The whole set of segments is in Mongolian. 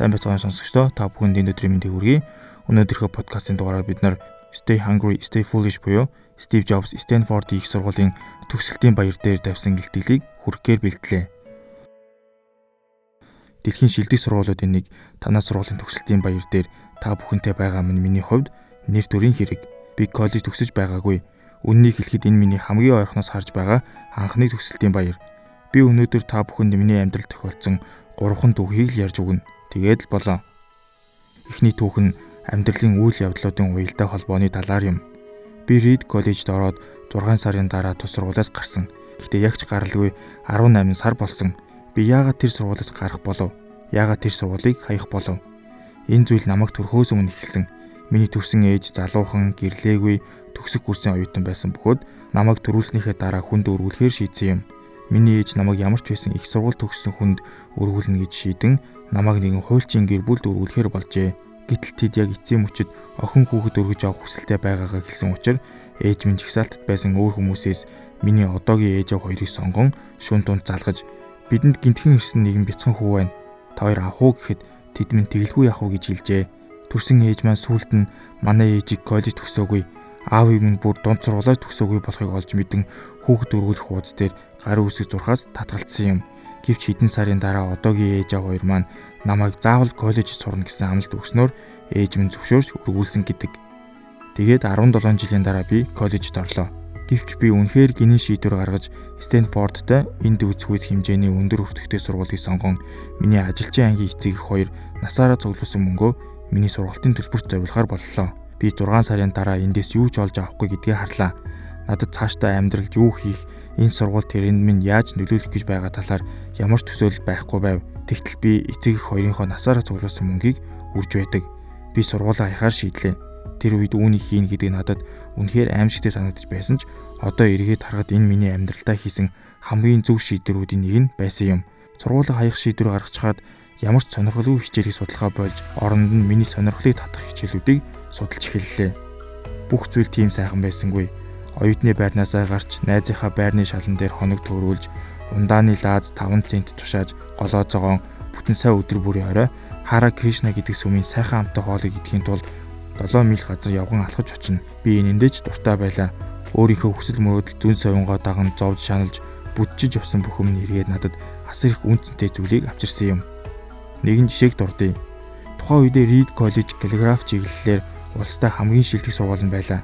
Сайн байцгаана сонсогчдоо. Та бүхэнд өнөөдрийн мэндийг хүргэе. Өнөөдрийнхөө подкастын дугаараар бид нар Stay Hungry, Stay Foolish буюу Steve Jobs Stanford их сургуулийн төгсөлтийн баяр дээр тавьсан илтгэлийг хүргэхээр бэлтлээ. Дэлхийн шилдэг сургуулиудын нэг танаа сургуулийн төгсөлтийн баяр дээр та бүхэнтэй байгаа минь миний хувьд нэр төрийн хэрэг. Би коллеж төгсөж байгаагүй. Үннийг хэлэхэд энэ миний хамгийн ойрхоноос харж байгаа анхны төгсөлтийн баяр. Би өнөөдөр та бүхэнд миний амьдрал тохиолдсон гурван түүхийг л ярьж өгнө. Тэгээд л болоо. Эхний түүх нь амьдралын үйл явдлуудын уялдаа холбооны талаар юм. Би Reed коллежид ороод 6 сарын дараа тус сургуулиас гарсан. Гэхдээ ягч гаралгүй 18 сар болсон. Би яагаад тэр сургуулиас гарах болов? Яагаад тэр сургуулийг хаях болов? Энэ зүйл намайг төрхөөс өмнө эхэлсэн. Миний төрсэн ээж залуухан, гэрлээгүй, төгсөх курсын оюутан байсан бөгөөд намайг төрүүлснийхээ дараа хүнд өргүүлэхээр шийдсэн юм. Миний ээж намайг ямар ч байсан их сургууль төгссөн хүнд өргүүлнэ гэж шийдэн намайг нэгэн хуульчийн гэр бүлд өргүүлэхээр болжээ. Гэтэл тэд яг эцсийн мөчөд охин хүүхэд өргөж авах хүсэлтэй байгаагаа хэлсэн учраас ээж минь жигсаалтад байсан өөр хүмүүсээс миний одоогийн ээж аваа хоёрыг сонгон шүн тунд залгаж бидэнд гинтхэн ирсэн нэгэн бяцхан хүү байна. Та хоёр авах уу гэхэд тэд минь тэгэлгүй явах уу гэж хэлжээ. Төрсөн ээж маань сүулт нь манай ээжийг коллеж төгсөөгүй. Аавыг минь бүр дунд сургуулиас төгсөөгүй болохыг олж мэдэн хүүхэд өргүүлэх хуудас дээр гарын үсэг зурхаас татгалцсан юм. Гэвч хэдэн сарын дараа одоогийн ээж аваа хоёр маань намайг заавал коллежид сурна гэсэн амлалт өгснөөр ээж минь зөвшөөрч өргүүлсэн гэдэг. Тэгээд 17 жилийн дараа би коллежид орлоо. Гэвч би үнэхээр гинэн шийдвэр гаргаж Стэнфордтой энд үзхүйс хэмжээний өндөр өртөгтэй сургуулийг сонгон миний ажилчин ангийн эцэг их хоёр насаараа цуглуулсан мөнгөө миний сургалтын төлбөрт зориулахаар боллоо. Би 6 сарын дараа эндээс юу ч олж авахгүй гэдгийг харлаа. Надад цаашдаа амьдралд юу хийх, энэ сургууль тэрэнд минь яаж нөлөөлөх гэж байгаа талаар ямар ч төсөөлөл байхгүй байв. Тэгтэл би эцэг их хоёрынхоо насаараа цуглуулсан мөнгийг үрж байдаг. Би сургуулаа хаяхаар шийдлээ. Тэр үед үүнийг хийнэ гэдэг надад үнэхээр аимшигтэй санагдаж байсан ч одоо эргээд харахад энэ миний амьдралдаа хийсэн хамгийн зөв шийдвэрүүдийн нэг нь байсан юм. Сургуулаа хаях шийдвэр гаргачихад ямар ч сонирхолгүй хичээлийг судалгаа болж оронд нь миний сонирхлыг татах хичээлүүдийг судалж эхэллээ. Бүх зүйл тийм сайхан байсангүй. Оюутны байрнаасаа гарч найзынхаа байрны шалан дээр хоног төөрүүлж ундааны лааз 5 цент тушааж голоо зогоон бүтэн сая өдөр бүрийн орой Хара Кришна гэдэг сүмийн сайхан амтай хоолыг идэхийн тулд 7 миль газар явган алхаж очино. Би энэндээ ч дуртай байлаа. Өөрийнхөө хүсэл мөрөөдөл зүн совингоо даган зовж шаналж бүтчиж явсан бүх өмнө эргээд надад асар их үнцэнтэй зүйлийг авчирсан юм нэгэн жишээг дурдъя. Тухайн үедээ Reed College каллиграф чиглэлээр улстай хамгийн шилдэг сургууль нь байлаа.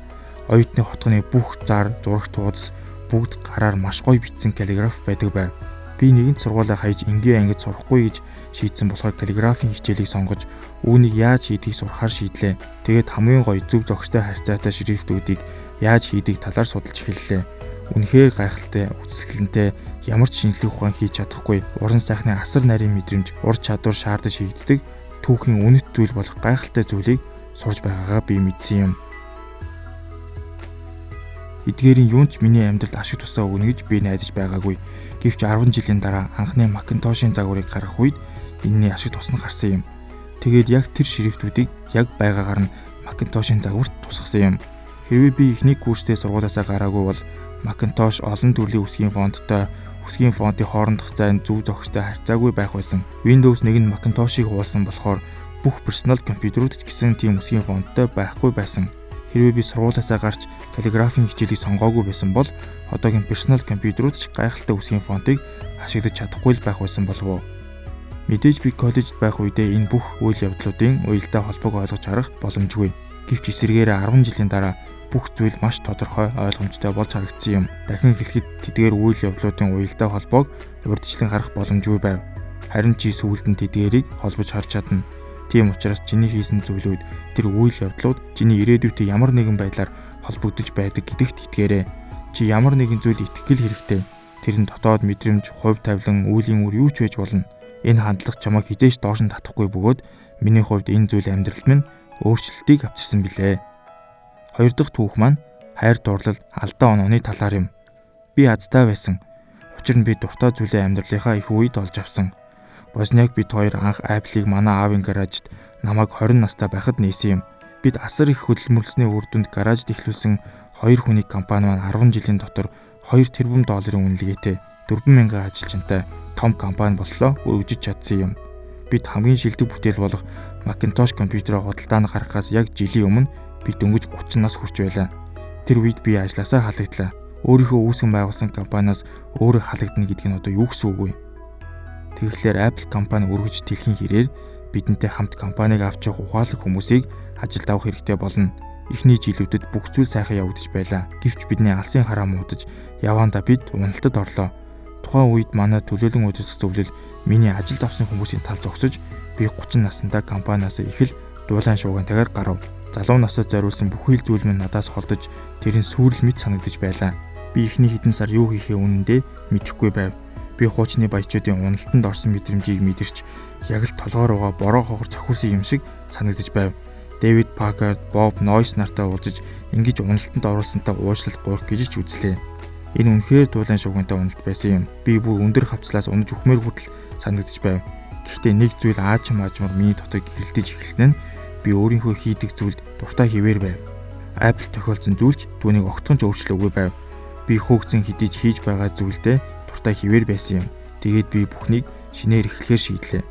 Оюутны хотгоны бүх зар, зурагт туудас бүгд гараар маш гоё бичсэн каллиграф байдаг байв. Би нэгэн сургуулаа хаяж энгийн ангид сурахгүй гэж шийдсэн болохоор каллиграфийн хичээлийг сонгож үүнийг яаж хийдгийг сурахаар шийдлээ. Тэгээд хамгийн гоё зөв зохистой харьцаатай шрифтүүдийг яаж хийдэг талаар судалж эхэллээ. Үнэхээр гайхалтай, үсгэлэнтэй, ямар ч шинжлэх ухаан хийж чадахгүй, уран сайхны асар нарийн мэдрэмж, ур чадвар шаардаж хийгддэг түүхийн үнэт зүйл болох гайхалтай зүйлийг сурж байгаагаа би мэдсэн юм. Эдгээрийн юун ч миний амьдралд ашиг тусаа өгнө гэж би найдаж байгаагүй. Гэвч 10 жилийн дараа анхны Macintosh-ын загварыг гаргах үед энэний ашиг тусна гарсан юм. Тэгээд яг тэр шрифтүүдийг яг байгаагаар нь Macintosh-ын загварт тусгасан юм. Хэрвээ би эхний курстэй сургуулиасаа гараагүй бол Macintosh олон төрлийн үсгийн фонттой үсгийн фонтын хоорондох зайн зөв зохистой харьцаагүй байх байсан. Windows 1 нь Macintosh-ыг хуулсан болохоор бүх персонал компьютерүүд ч гэсэн тийм үсгийн фонттой байхгүй байсан. Хэрвээ би сургуулиасаа гарч каллиграфийн хичээлийг сонгоогүй байсан бол одоогийн персонал компьютерүүд ч гайхалтай үсгийн фонтыг ашиглаж чадахгүй л байх байсан болов уу? Мэдээж би коллежид байх үедээ энэ бүх үйл явдлуудын уялдаа холбоог ойлгож харах боломжгүй. Гэвч эсэргээрээ 10 жилийн дараа бүх зүйл маш тодорхой ойлгомжтой болж харагдсан юм. Дахин хэлэхэд тэдгээр үйл явдлуудын уялдаа холбоог урьдчилан харах боломжгүй байв. Харин чи сүүлд нь тэдгээрийг холбож харж чадна. Тийм учраас чиний хийсэн зүйлүүд тэр үйл явдлууд чиний ирээдүйтэй ямар нэгэн байдлаар холбогдож байдаг гэдэгт итгээрэй. Чи ямар нэгэн зүйл итгэл хэрэгтэй. Тэр нь дотоод мэдрэмж, хувь тавилан, үеийн үр юу ч байж болно. Энэ хандлага чамайг хизээш доош нь татахгүй бөгөөд миний хувьд энэ зүйл амьдралд минь өөрчлөлтийг авчирсан билээ. Хоёр дахь түүх маань хайр дурлал алдаа онооны талаар юм. Би азтай байсан. Учир нь би дуртай зүйлээ амьдралынхаа их үед олж авсан. Босняк бид хоёр анх Apple-ыг манай аавын гаражид намайг 20 настай байхад нээсэн юм. Бид асар их хөдөлмөрлсөний үр дүнд гаражд эхлүүлсэн хоёр хүний компани маань 10 жилийн дотор 2 тэрбум долларын үнэлгээтэй 4000 ажилчинтай том компани боллоо өргөжиж чадсан юм. Бид хамгийн шилдэг бүтээл болох Macintosh компьютероо худалдаанд гаргахаас яг жилийн өмнө би дөнгөж 30 нас хүрч байлаа. Тэр үед би ажилласаа халагдлаа. Өөрийнхөө үүсгэн байгуулсан компаниас өөрөө халагдана гэдг нь одоо юу гэсэн үг вэ? Тэгэхээр Apple компани өргөж тэлхийн хэрээр бидэнтэй хамт компанийг авч явах ухаалаг хүмүүсийг ажилд авах хэрэгтэй болно. Эхний жилүүдэд бүх зүйл сайхан явагдаж байлаа. Гэвч бидний алсын хараа муудаж яваанда бид уналтад орлоо. Тухайн үед манай төлөөлөн удирдах зөвлөл миний ажилд авсан хүмүүсийн тал зогсож би 30 наснда компаниас их л дуулаан шуугантайгаар гарав. Залуу насад зориулсан бүхий л зүйл минь надаас холдож тэрийн сүрэл мэд санагдаж байлаа. Би эхний хэдэн сар юу хийхээ үнэндээ мэдэхгүй байв. Би хуучны баячуудын уналтанд орсон мэдрэмжийг мэдэрч яг л толгоор угаа бороо хогор цохиулсан юм шиг санагдаж байв. Дэвид Пакард, Боб Нойс нартай уулзаж ингэж уналтанд оруулсантай уушлал гуйх гэж ч үзлээ. Энэ үнэхээр дуулан шугамтай уналт байсан юм. Би бүр өндөр хавцлаас унаж өхмөр хүртэл санагдаж байв. Гэхдээ нэг зүйл ааж маажмар миний дотор гэрэлтэж эхэлсэн нь би өөрийнхөө хийдэг зүйлд дуртай хിവэр байв. Apple тохиолдсон зүйлч түүнийг огтхон ч өөрчлөөгүй байв. Би хөөгцөн хідэж хийж байгаа зүйлдээ дуртай хിവэр байсан юм. Тэгээд би бүхнийг шинээр эхлэхээр шийдлээ.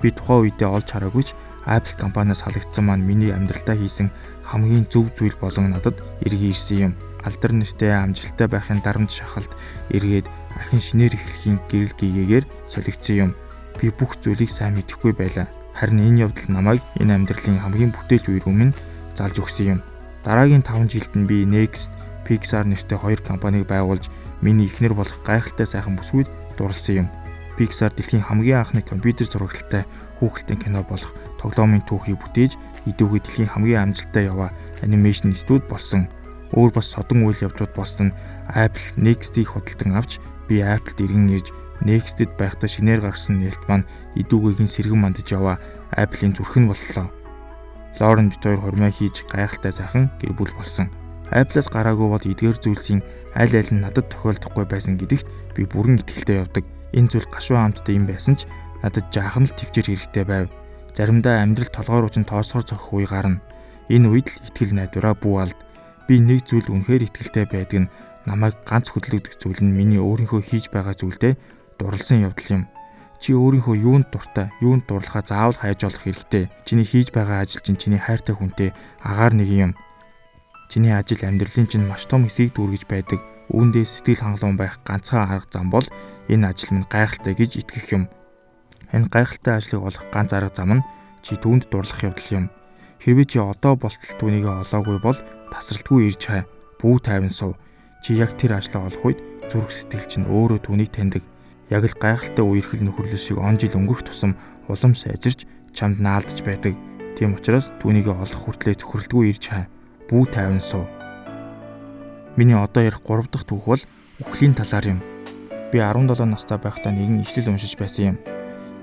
Би тухайн үедээ олж хараагүй ч Apple компаниас халагдсан маань миний амьдралдаа хийсэн хамгийн зөв зүйл болон надад эргэн ирсэн юм. Алдар нэртэй амжилттай байхын дарамт шахалт эргээд ахин шинээр эхлэхийн гэрэл гигээгээр солигдсон юм. Би бүх зүйлийг сайн мэдэхгүй байлаа. Харин энэ явдал намайг энэ амьдралын хамгийн бүтээлч үе рүү минь залж өгсөн юм. Дараагийн 5 жилд нь би Next, Pixar нэртэй хоёр компанийг байгуулж миний эхнэр болох гайхалтай сайхан бүсгүйд дурлсан юм. Pixar дэлхийн хамгийн анхны компьютер зурагтай хүүхэлдэйн кино болох тоглоомын түүхийг бүтээж идүүгээ дэлхийн хамгийн амжилттай яваа анимашн студ болсон. Өөр бас содон үйл явдлууд болсон Apple Next-ийг худалдан авч би Apple-д иргэн ирж Next-д байхдаа шинээр гаргасан нээлт маань идүүгээгийн сэргэн мандаж яваа Apple-ийн зүрх нь боллоо. Лорен бит хоёр хормой хийж гайхалтай сайхан гэр бүл болсон. Apple-аас гараагүй бол эдгээр зүйлсийн аль аль нь надад тохиолдохгүй байсан гэдэгт би бүрэн итгэлтэй явдаг. Энэ зүйл гашуун амттай юм байсан ч надад жаахан л төвчээр хэрэгтэй байв. Заримдаа амьдрал толгоор учин тоосгор зохих үе гарна. Энэ үед л итгэл найдвараа бүү алд. Би нэг зүйл үнэхээр итгэлтэй байдаг нь намайг ганц хөдөлгдөх зүйл нь миний өөрийнхөө хийж байгаа зүйлдээ дурлсан явдал юм. Чи өөрийнхөө юунд дуртай, юунд дурлахаа заавал хайж олох хэрэгтэй. Чиний хийж байгаа ажил чинь чиний хайртай хүнтэй агаар нэг юм. Чиний ажил амьдралын чинь маш том хэсгийг дүүргэж байдаг. Үүндээ сэтгэл хангалуун байх ганцхан арга зам бол энэ ажил минь гайхалтай гэж итгэх юм. Энэ гайхалтай ажлыг олох ганц арга зам нь чи түүнд дурлах явдал юм. Хэрвээ чи одоо болтол түүнийгээ олоогүй бол тасралтгүй ирж хай. Бүү тайван сув. Чи яг тэр ажлаа олох үед зүрх сэтгэл чинь өөрөө түүнийг таньдаг. Яг л гайхалтай үерхэл нөхөрлөл шиг он жил өнгөрөх тусам улам сайжирч чамд наалдж байдаг. Тийм учраас түүнийгээ олох хүртлээр цөхрөлтгүй ирж хай. Бүү тайван сув. Миний одоо ярих 3 дахь түүх бол үхлийн талаар юм. Би 17 настай байхдаа нэгэн ишлэл уншиж байсан юм.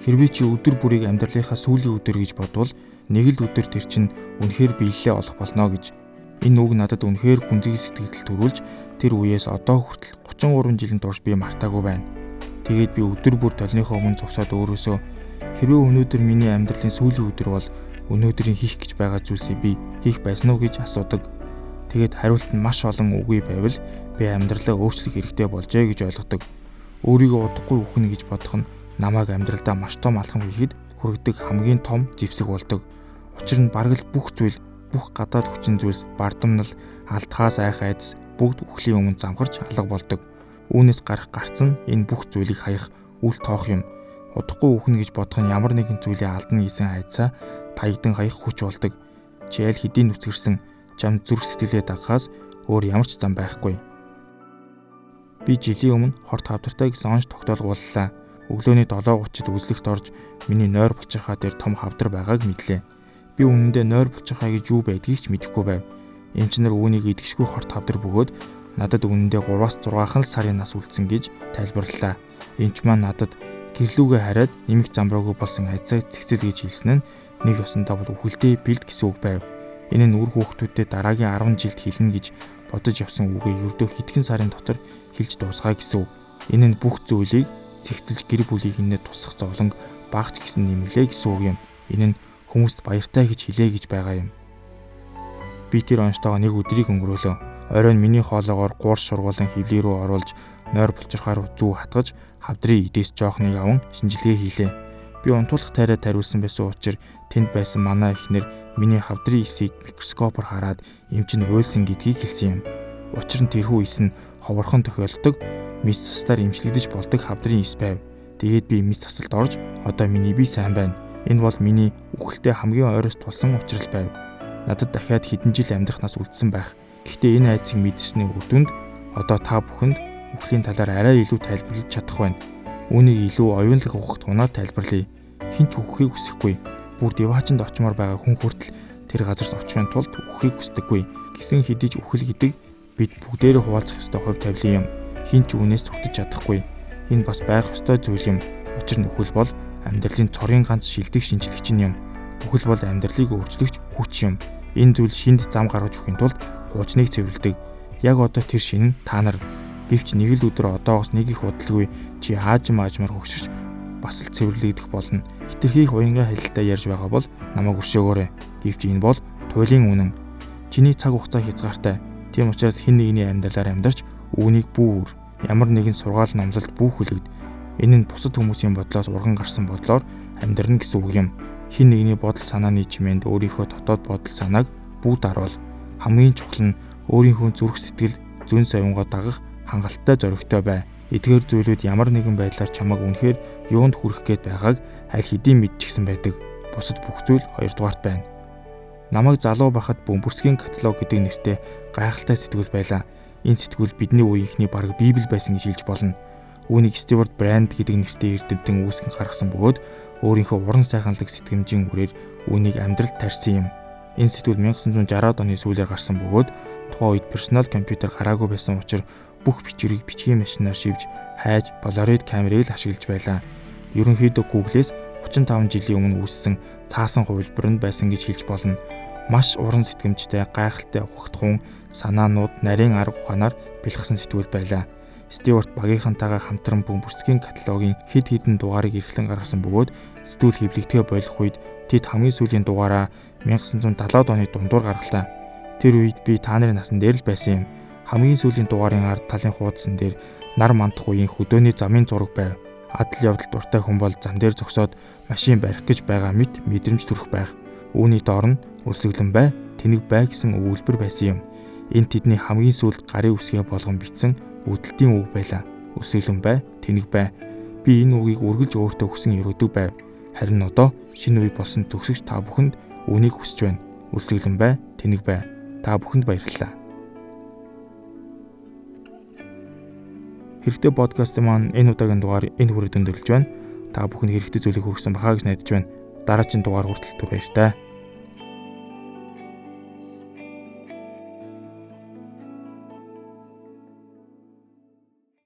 Хэрвээ чи өдөр бүрийг амьдралынхаа сүүлийн өдөр гэж бодвол нэг л өдөр тэр чинь үнэхээр биелэлээ олох болно гэж. Энэ үг надад үнэхээр хүнзэг сэтгэл төрүүлж тэр үеэс одоо хүртэл 33 жилийн турш би мартаагүй байна. Тэгээд би өдөр бүр толныхоо өмнө зогсоод өөрөөсөө хэрвээ өнөөдөр миний амьдралын сүүлийн өдөр бол өнөөдрийн хийх гэж байгаа зүйлсийг би хийх байсан уу гэж асуудаг. Тэгээд хариулт нь маш олон үгүй байвал би амьдралаа өөрчлөх хэрэгтэй болжээ гэж ойлгодог. Өөрийгөө удахгүй үхнэ гэж бодох нь намайг амьдралдаа маш том алхам хийхэд хүргэдэг хамгийн том зэвсэг болдог. Учир нь бараг л бүх зүйл, бүх гадаад хүчин зүйлс, бардамнал, алдхаас айх айдас бүгд үхлийн өмнө замхарч алга болдог. Үүнээс гарах гарц нь энэ бүх зүйлийг хаях үл тоох юм. Удахгүй үхнэ гэж бодох нь ямар нэгэн зүйлийг алдна гэсэн айдсаа таягдан хаях хүч болдог. Чийл хэдийн нүцгэрсэн чам зүрх сэтгэлээ дагахаас өөр ямар ч зам байхгүй. Би жилийн өмнө хорт хавдартай гэсэн онш тогтоолго боллоо өглөөний 7:30-д үзлэгт орж миний нойр булчирхаа дээр том хавдар байгааг мэдлээ. Би үнэндээ нойр булчирхаа гэж юу байдгийг ч мэдэхгүй байв. Эмч нар үүнийг идэгшгүй хорт хавдар бөгөөд надад үнэндээ 3-аас 6хан сарын нас үлдсэн гэж тайлбарлалаа. Эмч маань надад гэрлүүгээ хараад нэмэх замраагүй болсон айцаа цэгцэл гэж хэлсэн нь нэг ёсондоо бол үхэлдээ бэлд гэсэн үг байв. Энэ нь үр хүүхдүүдэд дараагийн 10 жилд хэлнэ гэж бодож явсан үгээ ердөө хэдхэн сарын дотор хэлж дуусгая гэсэн үг. Энэ нь бүх зүйлийг цэгцэлж гэр бүлийг инээ тусах зовлон багч гисэн нэмлээ гэсэн үг юм. Энэ нь хүмүүст баяртай гэж хэлээ гэж байгаа юм. Би тэр онцтойгоо нэг өдрийг өнгөрөөлөө. Оройн миний хоолоогоор гуурс шургуулan хөвлий рүү оруулж нойр булчирхаар зүү хатгаж хавдрын идээс жоохныг аван шинжилгээ хийлээ. Би унтуулах тайраа тариулсан байсан учраас тэнд байсан манай эхнэр миний хавдрын эсийг микроскопоор хараад эмч нь уйлсан гэдгийг хэлсэн юм. Учир нь тэрхүү эс нь ховорхон тохиолддог мис цастаар эмчлэгдэж болдог хавдрын эс байв. Тэгээд би мис цасалд орж одоо миний бие сайн байна. Энэ бол миний үхэлтэй хамгийн ойроос тулсан учрал байв. Надад дахиад хэдэн жил амьдрахнаас үлдсэн байх. Гэхдээ энэ айцыг мэдсэний үр дүнд одоо та бүхэнд үхлийн талаар арай илүү тайлбарлаж чадах байна. Үүнийг илүү оюунлаг ухах тунаар тайлбарлая. Хинч үхэхийг хүсэхгүй. Бүр диваачнд очимоор байгаа хүн хүртэл тэр газарт очихын тулд үхэхийг хүсдэггүй. Гисэн хідэж үхэл гэдэг бид бүгдээрээ хуваалцах ёстой хувь тавилан юм. Хинч үүнээс зүгтэж чадахгүй. Энэ бас байх ёстой зүйл юм. Учир нь үхэл бол амьдралын цорын ганц шилдэг шинжлэгч юм. Үхэл бол амьдралыг өөрчлөгч хүч юм. Энэ зүйл шинд зам гаргаж өгөхийн тулд хуучныг цэвэрлэдэг. Яг одоо тэр шин та нар гэвч нэг л өдөр одоогоос нэг их удалгүй чи хаажим аажмаар хөгшиж бас л цэвэрлэгдэх болно. Хитрхийх уянгаа хэлэлтэд ярьж байгаа бол намайг өршөөгөөрэй. Гэвч энэ бол туйлын үнэн. Чиний цаг хугацаа хязгаартай. Тийм учраас хэн нэгний амьдралаар амьдарч үүнийг бүүр ямар нэгэн сургаал номлолт бүүх хүлэгд. Энэ нь бусад хүмүүсийн бодлоос урган гарсан бодлоор амьдрна гэсэн үг юм. Хин нэгний бодол санааны чимээнд өөрийнхөө дотоод бодол санааг бүү даруул. Хамгийн чухал нь өөрийнхөө зүрх сэтгэл зүүн совингоо дагах хангалттай зоригтой бай. Эдгээр зүйлүүд ямар нэгэн байдлаар чамайг үнэхээр юунд хүрэх гээд байгааг аль хэдийн мэдчихсэн байдаг. Бусад бүх зүйл хоёрдугаарт байна. Намайг залуу байхад бөмбөрсгийн каталог гэдэг нэртэй гайхалтай сэтгүүл байлаа. Энэ сэтгүүл бидний үеийнхний бараг библ байсан гэж хэлж болно. Үүнийг Стewart Brand гэдэг нэртэй эрдэмтэн үүсгэн гаргасан бөгөөд өөрийнхөө уран сайханлаг сэтгэмжийн үрээр үүнийг амьдралд тарьсан юм. Энэ сэтгүүл 1960-аад оны сүүлээр гарсан бөгөөд тухайн үед персонал компьютер гараагүй байсан учраас бүх бичвэрийг бичгийн машинаар шивж хайж Polaroid камерыг л ашиглаж байлаа. Ерөнхийдөө Google-с 35 жилийн өмнө үүссэн цаасан хувилбар нь байсан гэж хэлж болно. Маш уран сэтгэмжтэй, гайхалтай ухагтхуун санаанууд нарийн арга ухаанаар бэлгсэн сэтгүүл байлаа. Стewart багийнхантайгаа хамтран бөмбөрцгийн каталогийн хэд хэдэн дугаарыг эрхлэн гаргасан бөгөөд сэтгүүл хэвлэгдэхэ болох үед тэд хамгийн сүүлийн дугаараа 1970-аад оны дундуур гаргалаа. Тэр үед би та нарын насан дээр л байсан юм хамгийн сүүлийн дугаарын ард талын хуудсан дээр нар мандах үеийн хөдөөний замын зураг байв. Адал явдал дуртай хүн бол зам дээр зогсоод машин барих гэж байгаа мэт мэдрэмж төрөх байх. Үүний доор нь өсөглөн бай, тэнэг бай гэсэн өгүүлбэр байсан юм. Энэ тэдний хамгийн сүүлд гарын үсгээ болгон бичсэн үүдэлтийн үг байлаа. Өсөглөн бай, тэнэг бай. Би энэ үгийг үргэлж өөртөө хүсэн өрөөдөг байв. Харин одоо шинэ үе болсон төгсөгч та бүхэнд үүнийг хүсэж байна. Өсөглөн бай, тэнэг бай. Та бүхэнд баярлалаа. Хэрэгтэй подкастын маань энэ удаагийн дугаар энэ хүрээд өндөрлөж байна. Та бүхэн хэрэгтэй зүйлийг хүргэсэн бахаа гэж найдаж байна. Дараагийн дугаар хүртэл түр баяр таа.